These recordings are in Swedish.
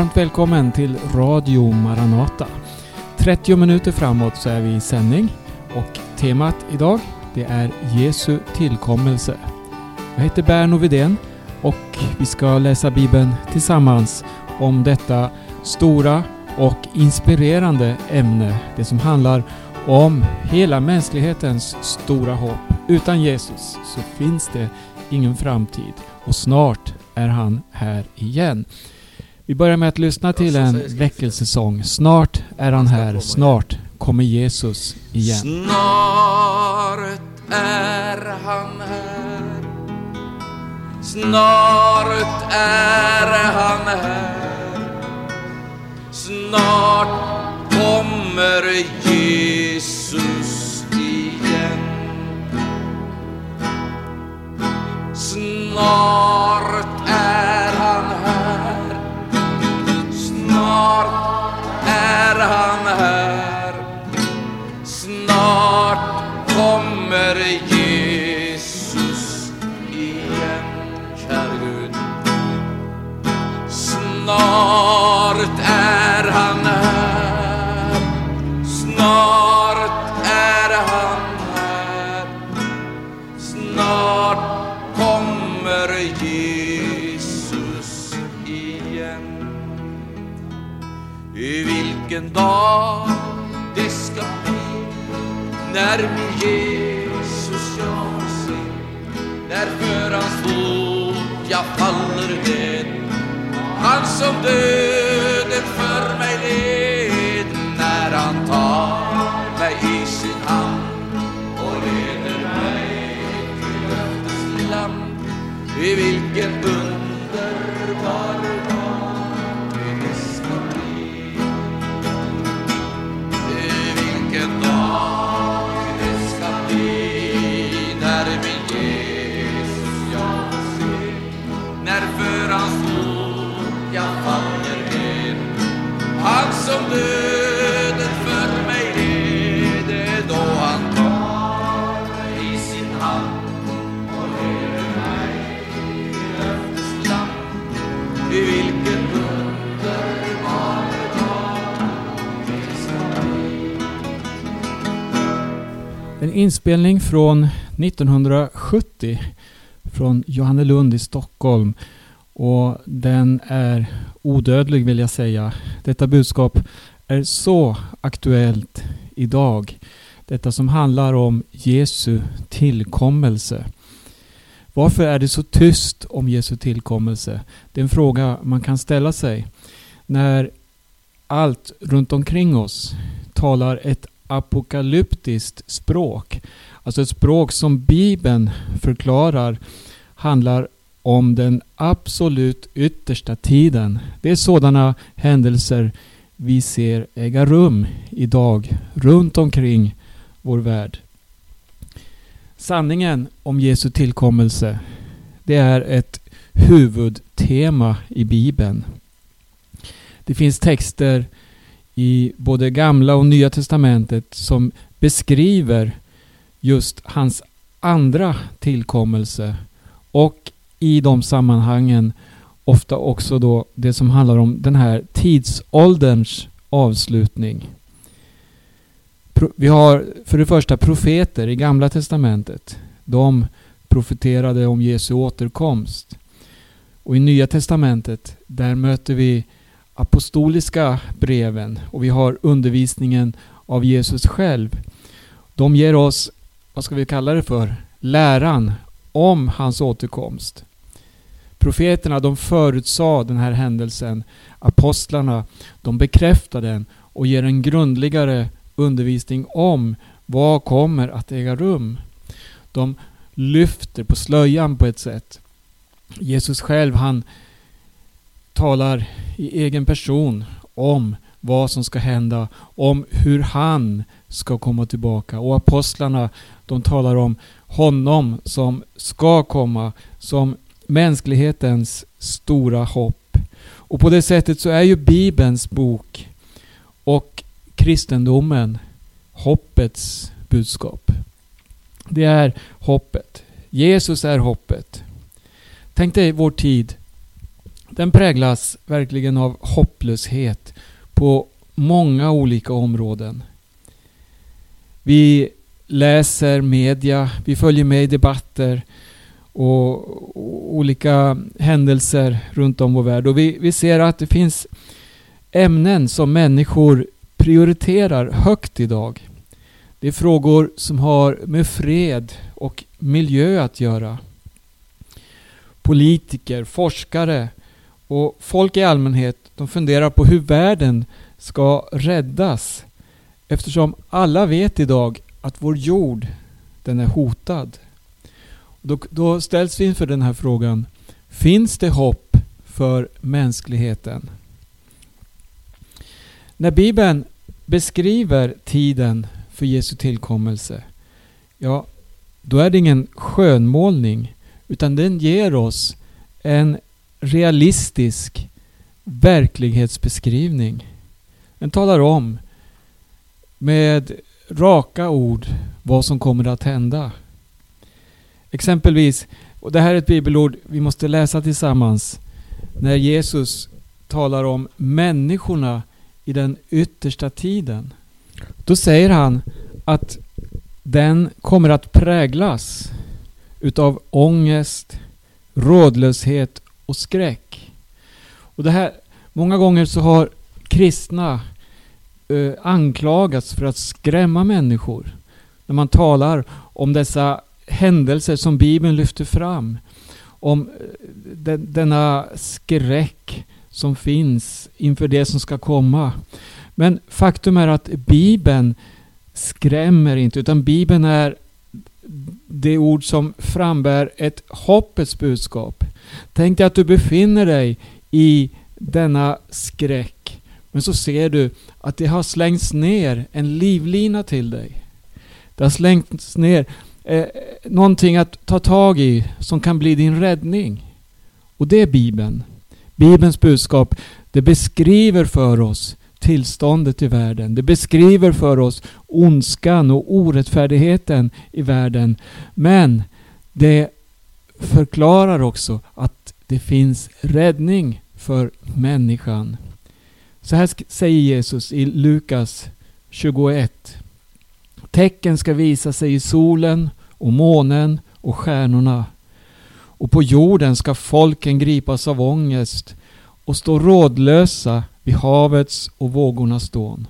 Varmt välkommen till Radio Maranata. 30 minuter framåt så är vi i sändning och temat idag det är Jesu tillkommelse. Jag heter Berno Vidén och vi ska läsa Bibeln tillsammans om detta stora och inspirerande ämne. Det som handlar om hela mänsklighetens stora hopp. Utan Jesus så finns det ingen framtid och snart är han här igen. Vi börjar med att lyssna till en väckelsesång. Snart är han här, snart kommer Jesus igen. Snart är han här. Snart jag faller ned. Han som döden för mig led när han tar mig i sin hand och leder mig till löftets land. Vi vill En inspelning från 1970 från Johannelund i Stockholm. Och den är odödlig vill jag säga. Detta budskap är så aktuellt idag. Detta som handlar om Jesu tillkommelse. Varför är det så tyst om Jesu tillkommelse? Det är en fråga man kan ställa sig. När allt runt omkring oss talar ett apokalyptiskt språk. Alltså ett språk som Bibeln förklarar handlar om den absolut yttersta tiden. Det är sådana händelser vi ser äga rum idag runt omkring vår värld. Sanningen om Jesu tillkommelse det är ett huvudtema i Bibeln. Det finns texter i både gamla och nya testamentet som beskriver just hans andra tillkommelse och i de sammanhangen ofta också då det som handlar om den här tidsålderns avslutning. Vi har för det första profeter i gamla testamentet. De profeterade om Jesu återkomst. Och i nya testamentet där möter vi apostoliska breven och vi har undervisningen av Jesus själv. De ger oss, vad ska vi kalla det för, läran om hans återkomst. Profeterna de förutsade den här händelsen. Apostlarna de bekräftar den och ger en grundligare undervisning om vad kommer att äga rum. De lyfter på slöjan på ett sätt. Jesus själv han talar i egen person om vad som ska hända, om hur han ska komma tillbaka. Och apostlarna de talar om honom som ska komma som mänsklighetens stora hopp. Och på det sättet så är ju Bibelns bok och kristendomen hoppets budskap. Det är hoppet. Jesus är hoppet. Tänk dig vår tid den präglas verkligen av hopplöshet på många olika områden. Vi läser media, vi följer med i debatter och olika händelser runt om vår värld. Och vi, vi ser att det finns ämnen som människor prioriterar högt idag. Det är frågor som har med fred och miljö att göra. Politiker, forskare och folk i allmänhet de funderar på hur världen ska räddas eftersom alla vet idag att vår jord den är hotad. Då, då ställs vi inför den här frågan. Finns det hopp för mänskligheten? När Bibeln beskriver tiden för Jesu tillkommelse, ja, då är det ingen skönmålning, utan den ger oss en realistisk verklighetsbeskrivning. Den talar om med raka ord vad som kommer att hända. Exempelvis, och det här är ett bibelord vi måste läsa tillsammans, när Jesus talar om människorna i den yttersta tiden. Då säger han att den kommer att präglas utav ångest, rådlöshet och skräck. Och det här, många gånger så har kristna eh, anklagats för att skrämma människor. När man talar om dessa händelser som Bibeln lyfter fram. Om eh, den, denna skräck som finns inför det som ska komma. Men faktum är att Bibeln skrämmer inte utan Bibeln är det ord som frambär ett hoppets budskap. Tänk dig att du befinner dig i denna skräck. Men så ser du att det har slängts ner en livlina till dig. Det har slängts ner eh, någonting att ta tag i som kan bli din räddning. Och det är Bibeln. Bibelns budskap det beskriver för oss tillståndet i världen. Det beskriver för oss ondskan och orättfärdigheten i världen. Men det förklarar också att det finns räddning för människan. Så här säger Jesus i Lukas 21. Tecken ska visa sig i solen och månen och stjärnorna. Och på jorden ska folken gripas av ångest och stå rådlösa vid havets och vågornas dån.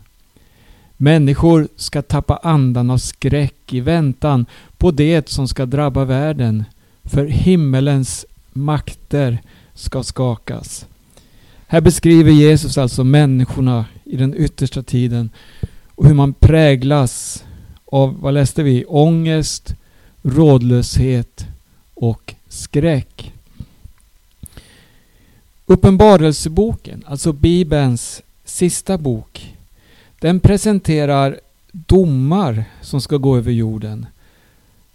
Människor ska tappa andan av skräck i väntan på det som ska drabba världen, för himmelens makter ska skakas. Här beskriver Jesus alltså människorna i den yttersta tiden och hur man präglas av, vad läste vi, ångest, rådlöshet och skräck. Uppenbarelseboken, alltså Bibelns sista bok, den presenterar domar som ska gå över jorden.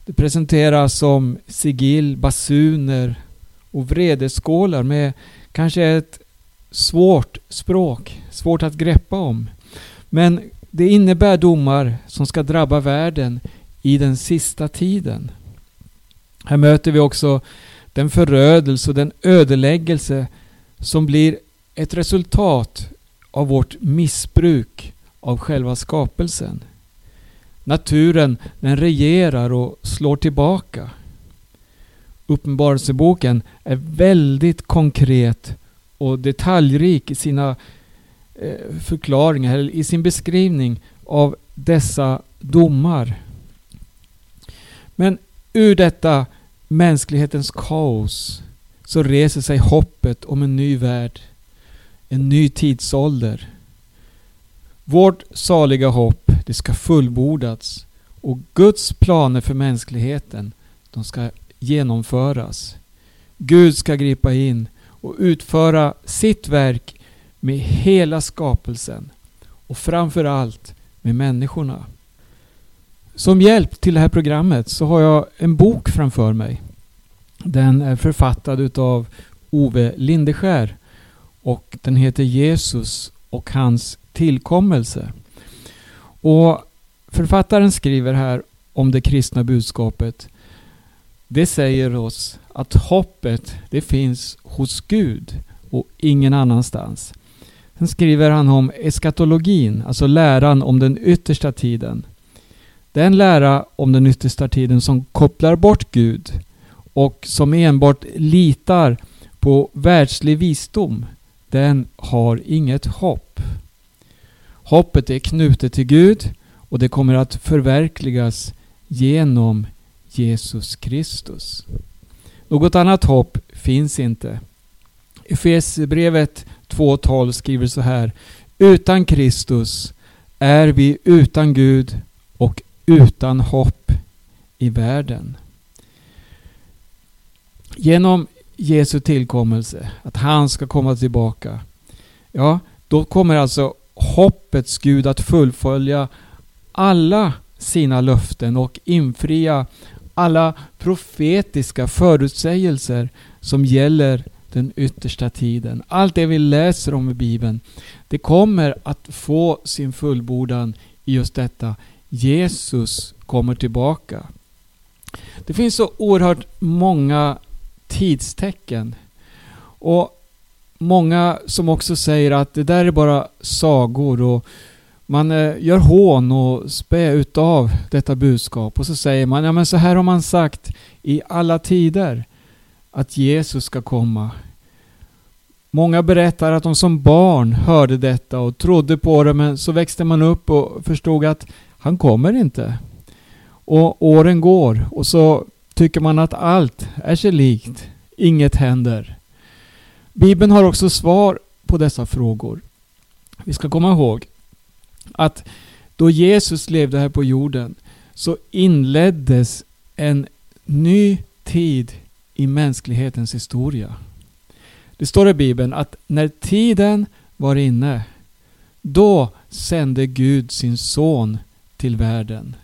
Det presenteras som sigill, basuner och vredeskålar med kanske ett svårt språk, svårt att greppa om. Men det innebär domar som ska drabba världen i den sista tiden. Här möter vi också den förödelse och den ödeläggelse som blir ett resultat av vårt missbruk av själva skapelsen. Naturen den regerar och slår tillbaka. Uppenbarelseboken är väldigt konkret och detaljrik i sina eh, förklaringar, eller i sin beskrivning av dessa domar. Men ur detta mänsklighetens kaos så reser sig hoppet om en ny värld, en ny tidsålder. Vårt saliga hopp, det ska fullbordats och Guds planer för mänskligheten, de ska genomföras. Gud ska gripa in och utföra sitt verk med hela skapelsen och framför allt med människorna. Som hjälp till det här programmet så har jag en bok framför mig. Den är författad utav Ove Lindeskär och den heter Jesus och hans tillkommelse. Och Författaren skriver här om det kristna budskapet. Det säger oss att hoppet det finns hos Gud och ingen annanstans. Sen skriver han om eskatologin, alltså läran om den yttersta tiden. Den lära om den yttersta tiden som kopplar bort Gud och som enbart litar på världslig visdom, den har inget hopp. Hoppet är knutet till Gud och det kommer att förverkligas genom Jesus Kristus. Något annat hopp finns inte. Efesierbrevet 2.12 skriver så här. Utan Kristus är vi utan Gud och utan hopp i världen. Genom Jesu tillkommelse, att han ska komma tillbaka. Ja, då kommer alltså hoppets Gud att fullfölja alla sina löften och infria alla profetiska förutsägelser som gäller den yttersta tiden. Allt det vi läser om i Bibeln, det kommer att få sin fullbordan i just detta. Jesus kommer tillbaka. Det finns så oerhört många tidstecken. Och många som också säger att det där är bara sagor och man eh, gör hån och spä utav detta budskap och så säger man, ja men så här har man sagt i alla tider att Jesus ska komma. Många berättar att de som barn hörde detta och trodde på det men så växte man upp och förstod att han kommer inte. Och åren går och så tycker man att allt är sig likt. Inget händer. Bibeln har också svar på dessa frågor. Vi ska komma ihåg att då Jesus levde här på jorden så inleddes en ny tid i mänsklighetens historia. Det står i Bibeln att när tiden var inne, då sände Gud sin son till världen.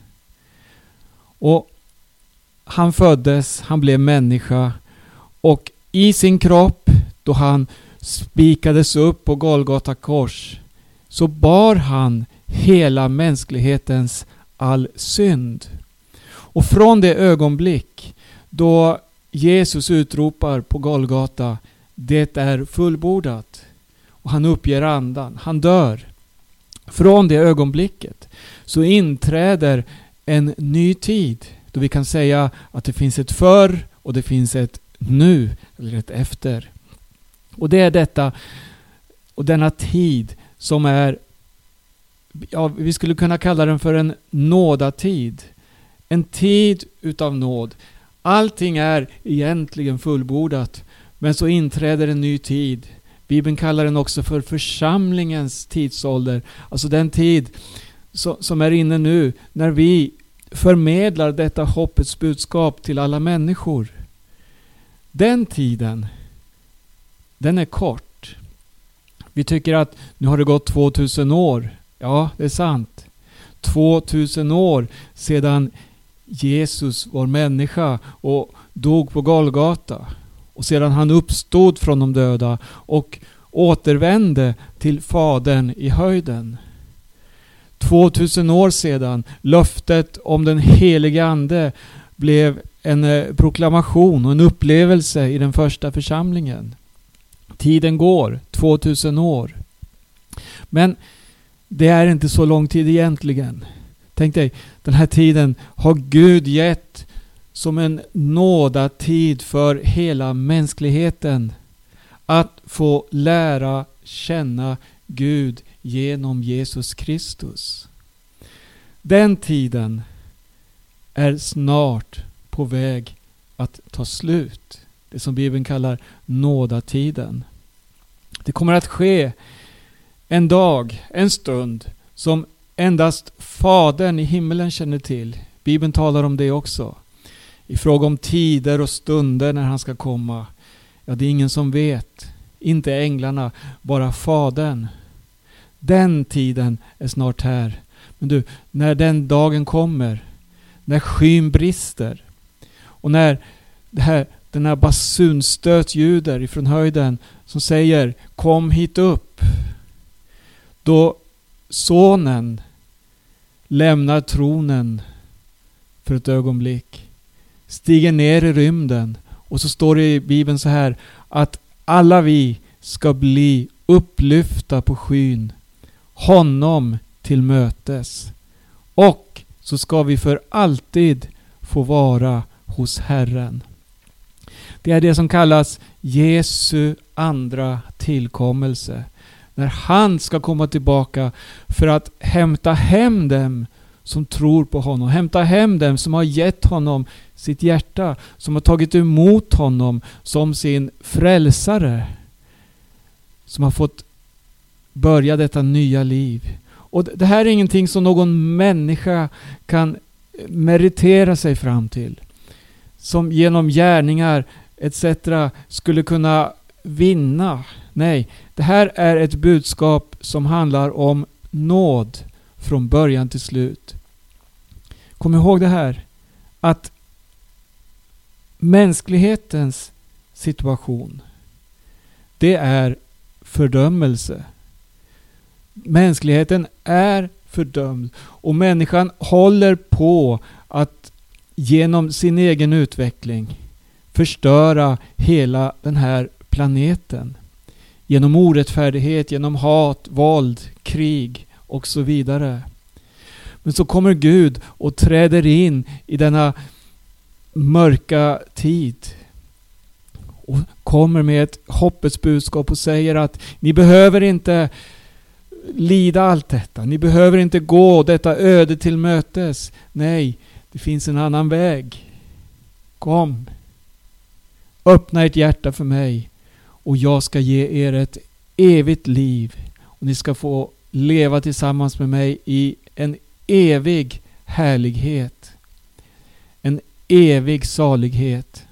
Och han föddes, han blev människa och i sin kropp, då han spikades upp på Golgata kors, så bar han hela mänsklighetens all synd. Och från det ögonblick då Jesus utropar på Golgata Det är fullbordat. Och han uppger andan. Han dör. Från det ögonblicket så inträder en ny tid då vi kan säga att det finns ett förr och det finns ett nu eller ett efter. Och det är detta och denna tid som är ja, vi skulle kunna kalla den för en nådatid. En tid utav nåd. Allting är egentligen fullbordat. Men så inträder en ny tid. Bibeln kallar den också för församlingens tidsålder. Alltså den tid som är inne nu när vi förmedlar detta hoppets budskap till alla människor. Den tiden, den är kort. Vi tycker att nu har det gått 2000 år. Ja, det är sant. 2000 år sedan Jesus var människa och dog på Golgata. Och sedan han uppstod från de döda och återvände till Fadern i höjden. 2000 år sedan löftet om den helige Ande blev en eh, proklamation och en upplevelse i den första församlingen. Tiden går, 2000 år. Men det är inte så lång tid egentligen. Tänk dig, den här tiden har Gud gett som en nådatid för hela mänskligheten. Att få lära känna Gud genom Jesus Kristus. Den tiden är snart på väg att ta slut. Det som Bibeln kallar nådatiden. Det kommer att ske en dag, en stund som endast Fadern i himmelen känner till. Bibeln talar om det också. I fråga om tider och stunder när han ska komma. Ja, det är ingen som vet. Inte änglarna, bara Fadern. Den tiden är snart här. Men du, när den dagen kommer, när skyn brister och när det här, den här basunstöt ljuder ifrån höjden som säger Kom hit upp. Då sonen lämnar tronen för ett ögonblick, stiger ner i rymden och så står det i Bibeln så här att alla vi ska bli upplyfta på skyn, honom till mötes. Och så ska vi för alltid få vara hos Herren. Det är det som kallas Jesu andra tillkommelse. När han ska komma tillbaka för att hämta hem dem som tror på honom. Hämta hem dem som har gett honom sitt hjärta. Som har tagit emot honom som sin frälsare. Som har fått börja detta nya liv. Och det här är ingenting som någon människa kan meritera sig fram till. Som genom gärningar etc. skulle kunna vinna. Nej, det här är ett budskap som handlar om nåd från början till slut. Kom ihåg det här att mänsklighetens situation det är fördömelse. Mänskligheten är fördömd och människan håller på att genom sin egen utveckling förstöra hela den här planeten. Genom orättfärdighet, genom hat, våld, krig och så vidare. Men så kommer Gud och träder in i denna mörka tid och kommer med ett hoppets budskap och säger att ni behöver inte lida allt detta. Ni behöver inte gå detta öde till mötes. Nej, det finns en annan väg. Kom. Öppna ert hjärta för mig och jag ska ge er ett evigt liv. Och Ni ska få leva tillsammans med mig i en evig härlighet. En evig salighet.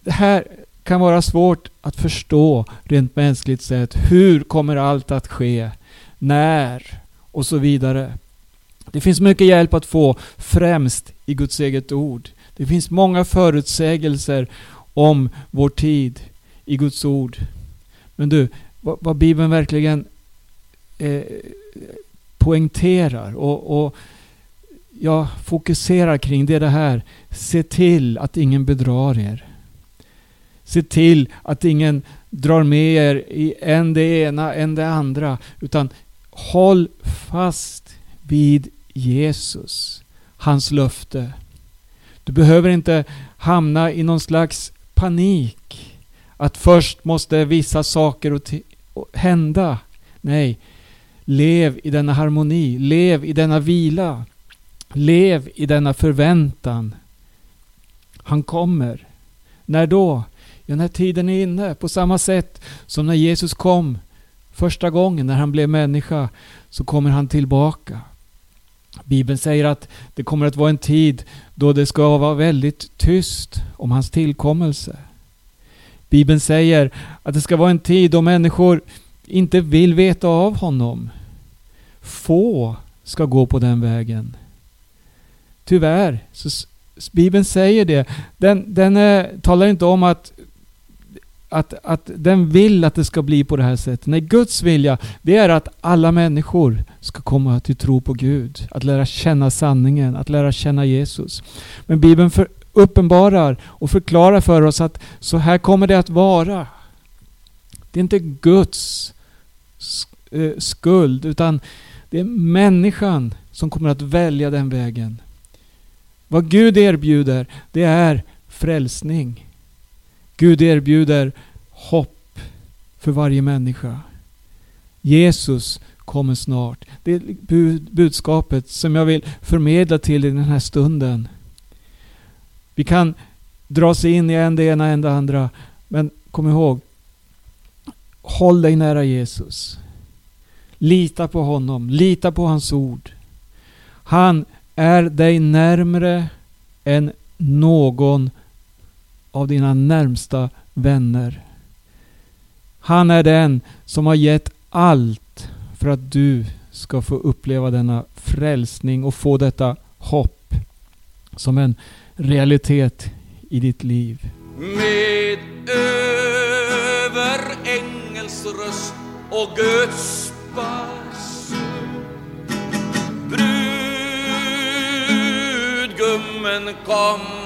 Det här kan vara svårt att förstå rent mänskligt sett. Hur kommer allt att ske? När? Och så vidare. Det finns mycket hjälp att få, främst i Guds eget ord. Det finns många förutsägelser om vår tid i Guds ord. Men du, vad, vad Bibeln verkligen eh, poängterar och, och jag fokuserar kring det, är det här. Se till att ingen bedrar er. Se till att ingen drar med er i än det ena, än det andra. Utan håll fast vid Jesus. Hans löfte. Du behöver inte hamna i någon slags panik. Att först måste vissa saker hända. Nej, lev i denna harmoni. Lev i denna vila. Lev i denna förväntan. Han kommer. När då? Ja, när tiden är inne. På samma sätt som när Jesus kom första gången, när han blev människa, så kommer han tillbaka. Bibeln säger att det kommer att vara en tid då det ska vara väldigt tyst om hans tillkommelse. Bibeln säger att det ska vara en tid då människor inte vill veta av honom. Få ska gå på den vägen. Tyvärr, så Bibeln säger det. Den, den eh, talar inte om att att, att den vill att det ska bli på det här sättet. Nej, Guds vilja, det är att alla människor ska komma till tro på Gud. Att lära känna sanningen, att lära känna Jesus. Men Bibeln för, uppenbarar och förklarar för oss att så här kommer det att vara. Det är inte Guds eh, skuld, utan det är människan som kommer att välja den vägen. Vad Gud erbjuder, det är frälsning. Gud erbjuder hopp för varje människa. Jesus kommer snart. Det är budskapet som jag vill förmedla till i den här stunden. Vi kan dra sig in i en det ena, en det andra. Men kom ihåg. Håll dig nära Jesus. Lita på honom. Lita på hans ord. Han är dig närmre än någon av dina närmsta vänner. Han är den som har gett allt för att du ska få uppleva denna frälsning och få detta hopp som en realitet i ditt liv. Med över ängelsröst och Guds basun Brudgummen kommer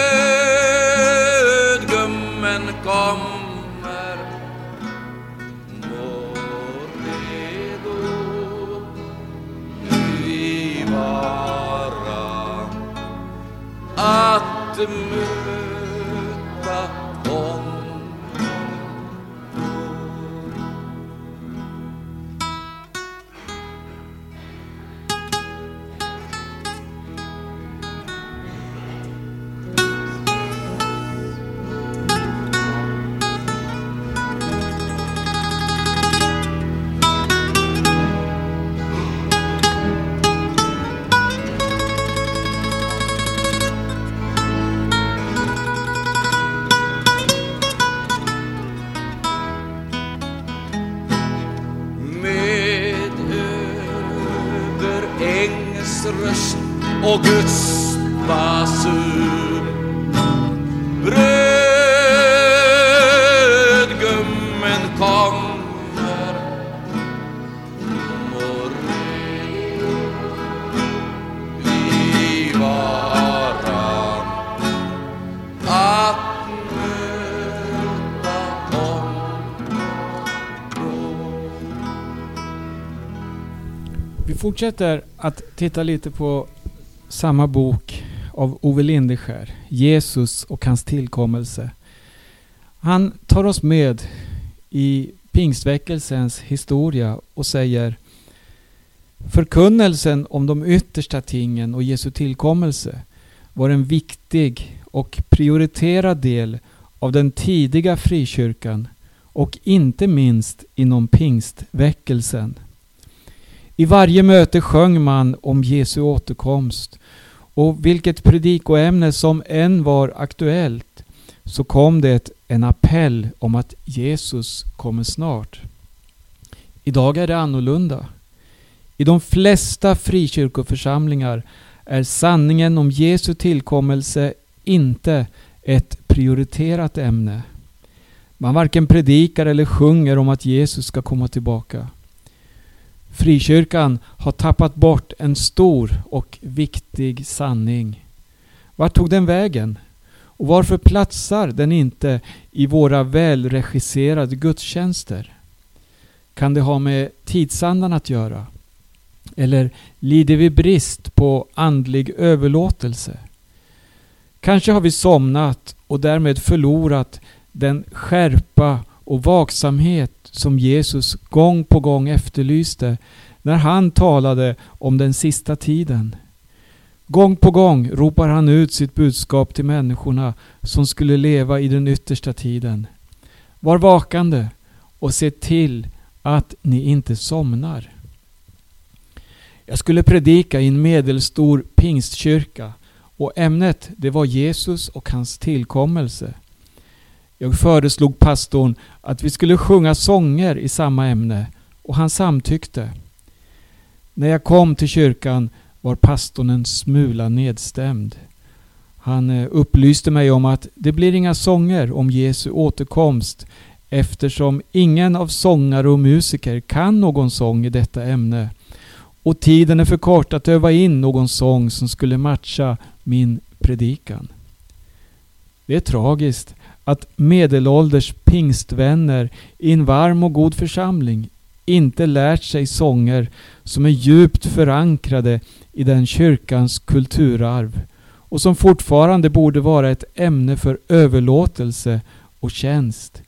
att möta fortsätter att titta lite på samma bok av Ove Lindeskär, Jesus och hans tillkommelse. Han tar oss med i pingstväckelsens historia och säger Förkunnelsen om de yttersta tingen och Jesu tillkommelse var en viktig och prioriterad del av den tidiga frikyrkan och inte minst inom pingstväckelsen. I varje möte sjöng man om Jesu återkomst och vilket predikoämne som än var aktuellt så kom det en appell om att Jesus kommer snart. Idag är det annorlunda. I de flesta frikyrkoförsamlingar är sanningen om Jesu tillkommelse inte ett prioriterat ämne. Man varken predikar eller sjunger om att Jesus ska komma tillbaka. Frikyrkan har tappat bort en stor och viktig sanning. Vart tog den vägen? Och varför platsar den inte i våra välregisserade gudstjänster? Kan det ha med tidsandan att göra? Eller lider vi brist på andlig överlåtelse? Kanske har vi somnat och därmed förlorat den skärpa och vaksamhet som Jesus gång på gång efterlyste när han talade om den sista tiden. Gång på gång ropar han ut sitt budskap till människorna som skulle leva i den yttersta tiden. Var vakande och se till att ni inte somnar. Jag skulle predika i en medelstor pingstkyrka och ämnet det var Jesus och hans tillkommelse. Jag föreslog pastorn att vi skulle sjunga sånger i samma ämne och han samtyckte. När jag kom till kyrkan var pastorn en smula nedstämd. Han eh, upplyste mig om att det blir inga sånger om Jesu återkomst eftersom ingen av sångare och musiker kan någon sång i detta ämne och tiden är för kort att öva in någon sång som skulle matcha min predikan. Det är tragiskt att medelålders pingstvänner i en varm och god församling inte lärt sig sånger som är djupt förankrade i den kyrkans kulturarv och som fortfarande borde vara ett ämne för överlåtelse och tjänst.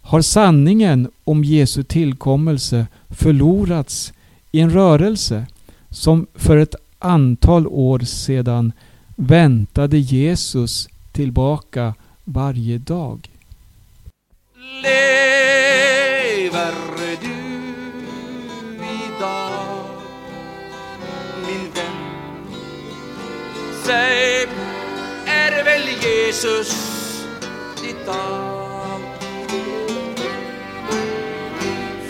Har sanningen om Jesu tillkommelse förlorats i en rörelse som för ett antal år sedan väntade Jesus tillbaka varje dag. Lever du idag min vän? Säg, är väl Jesus ditt allt?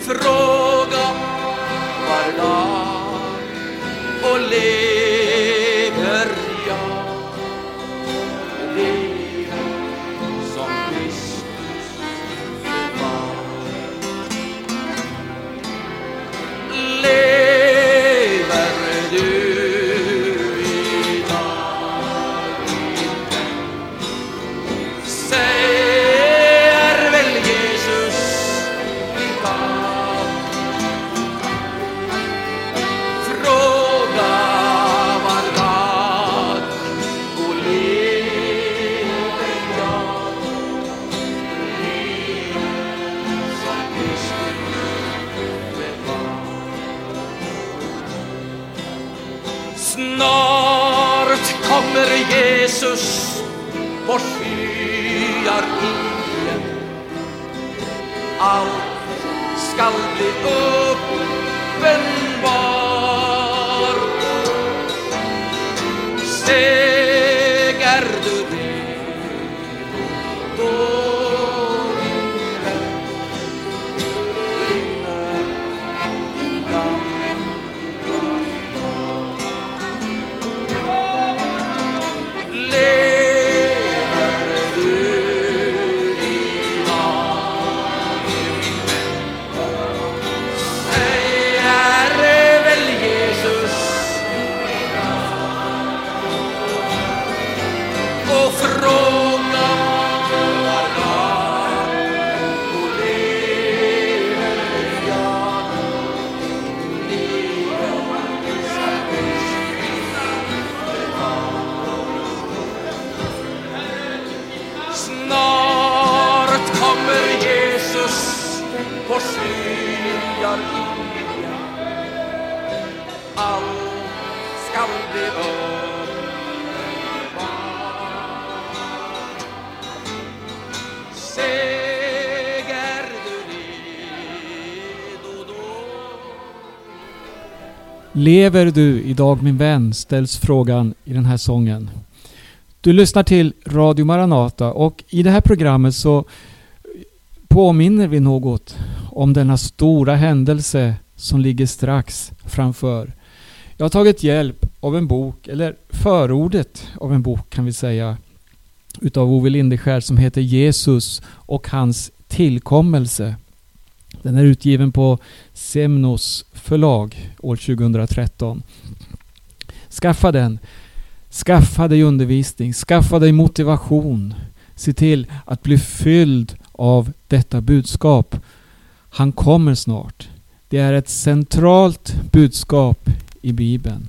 Fråga var dag och lev Lever du idag min vän? ställs frågan i den här sången. Du lyssnar till Radio Maranata och i det här programmet så påminner vi något om denna stora händelse som ligger strax framför. Jag har tagit hjälp av en bok, eller förordet av en bok kan vi säga, utav Ove Lindeskär som heter Jesus och hans tillkommelse. Den är utgiven på Semnos förlag år 2013. Skaffa den. Skaffa dig undervisning. Skaffa dig motivation. Se till att bli fylld av detta budskap. Han kommer snart. Det är ett centralt budskap i Bibeln.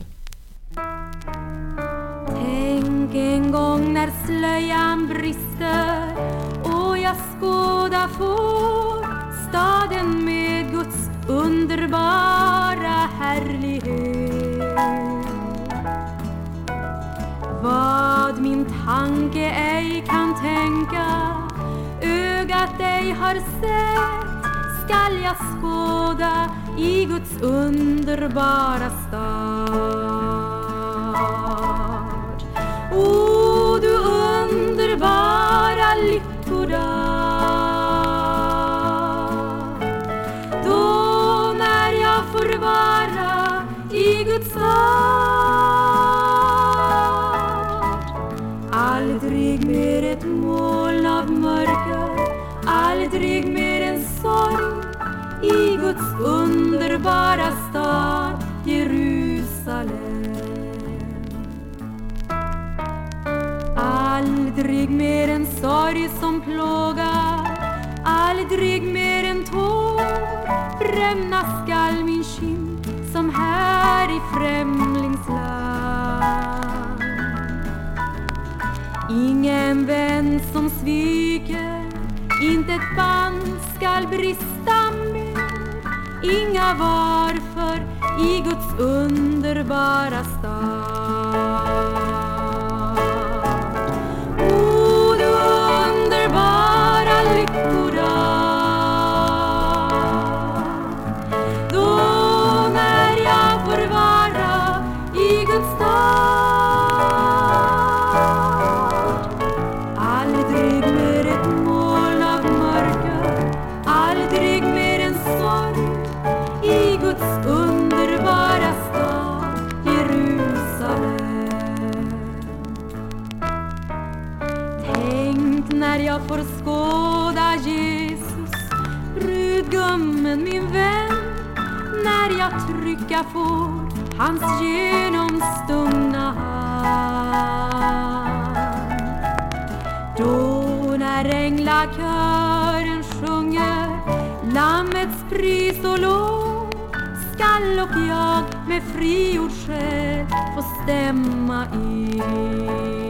Tänk en gång när slöjan brister och jag skådar får staden med Guds underbara härlighet. Vad min tanke ej kan tänka, ögat ej har sett, skall jag skåda i Guds underbara stad. O du underbara lyckodag. I Guds. Aldrig mer ett moln av mörker, aldrig mer en sorg i Guds underbara stad Jerusalem. Aldrig mer en sorg som plågar, aldrig mer en tår bränna skall i främlingsland. Ingen vän som sviker, inte ett band skall brista mer. Inga varför i Guds underbara stad. Gummen min vän, när jag trycka får hans genomstungna hand. Då när änglakören sjunger Lammets pris och lov skall och jag med frigjord själ få stämma in.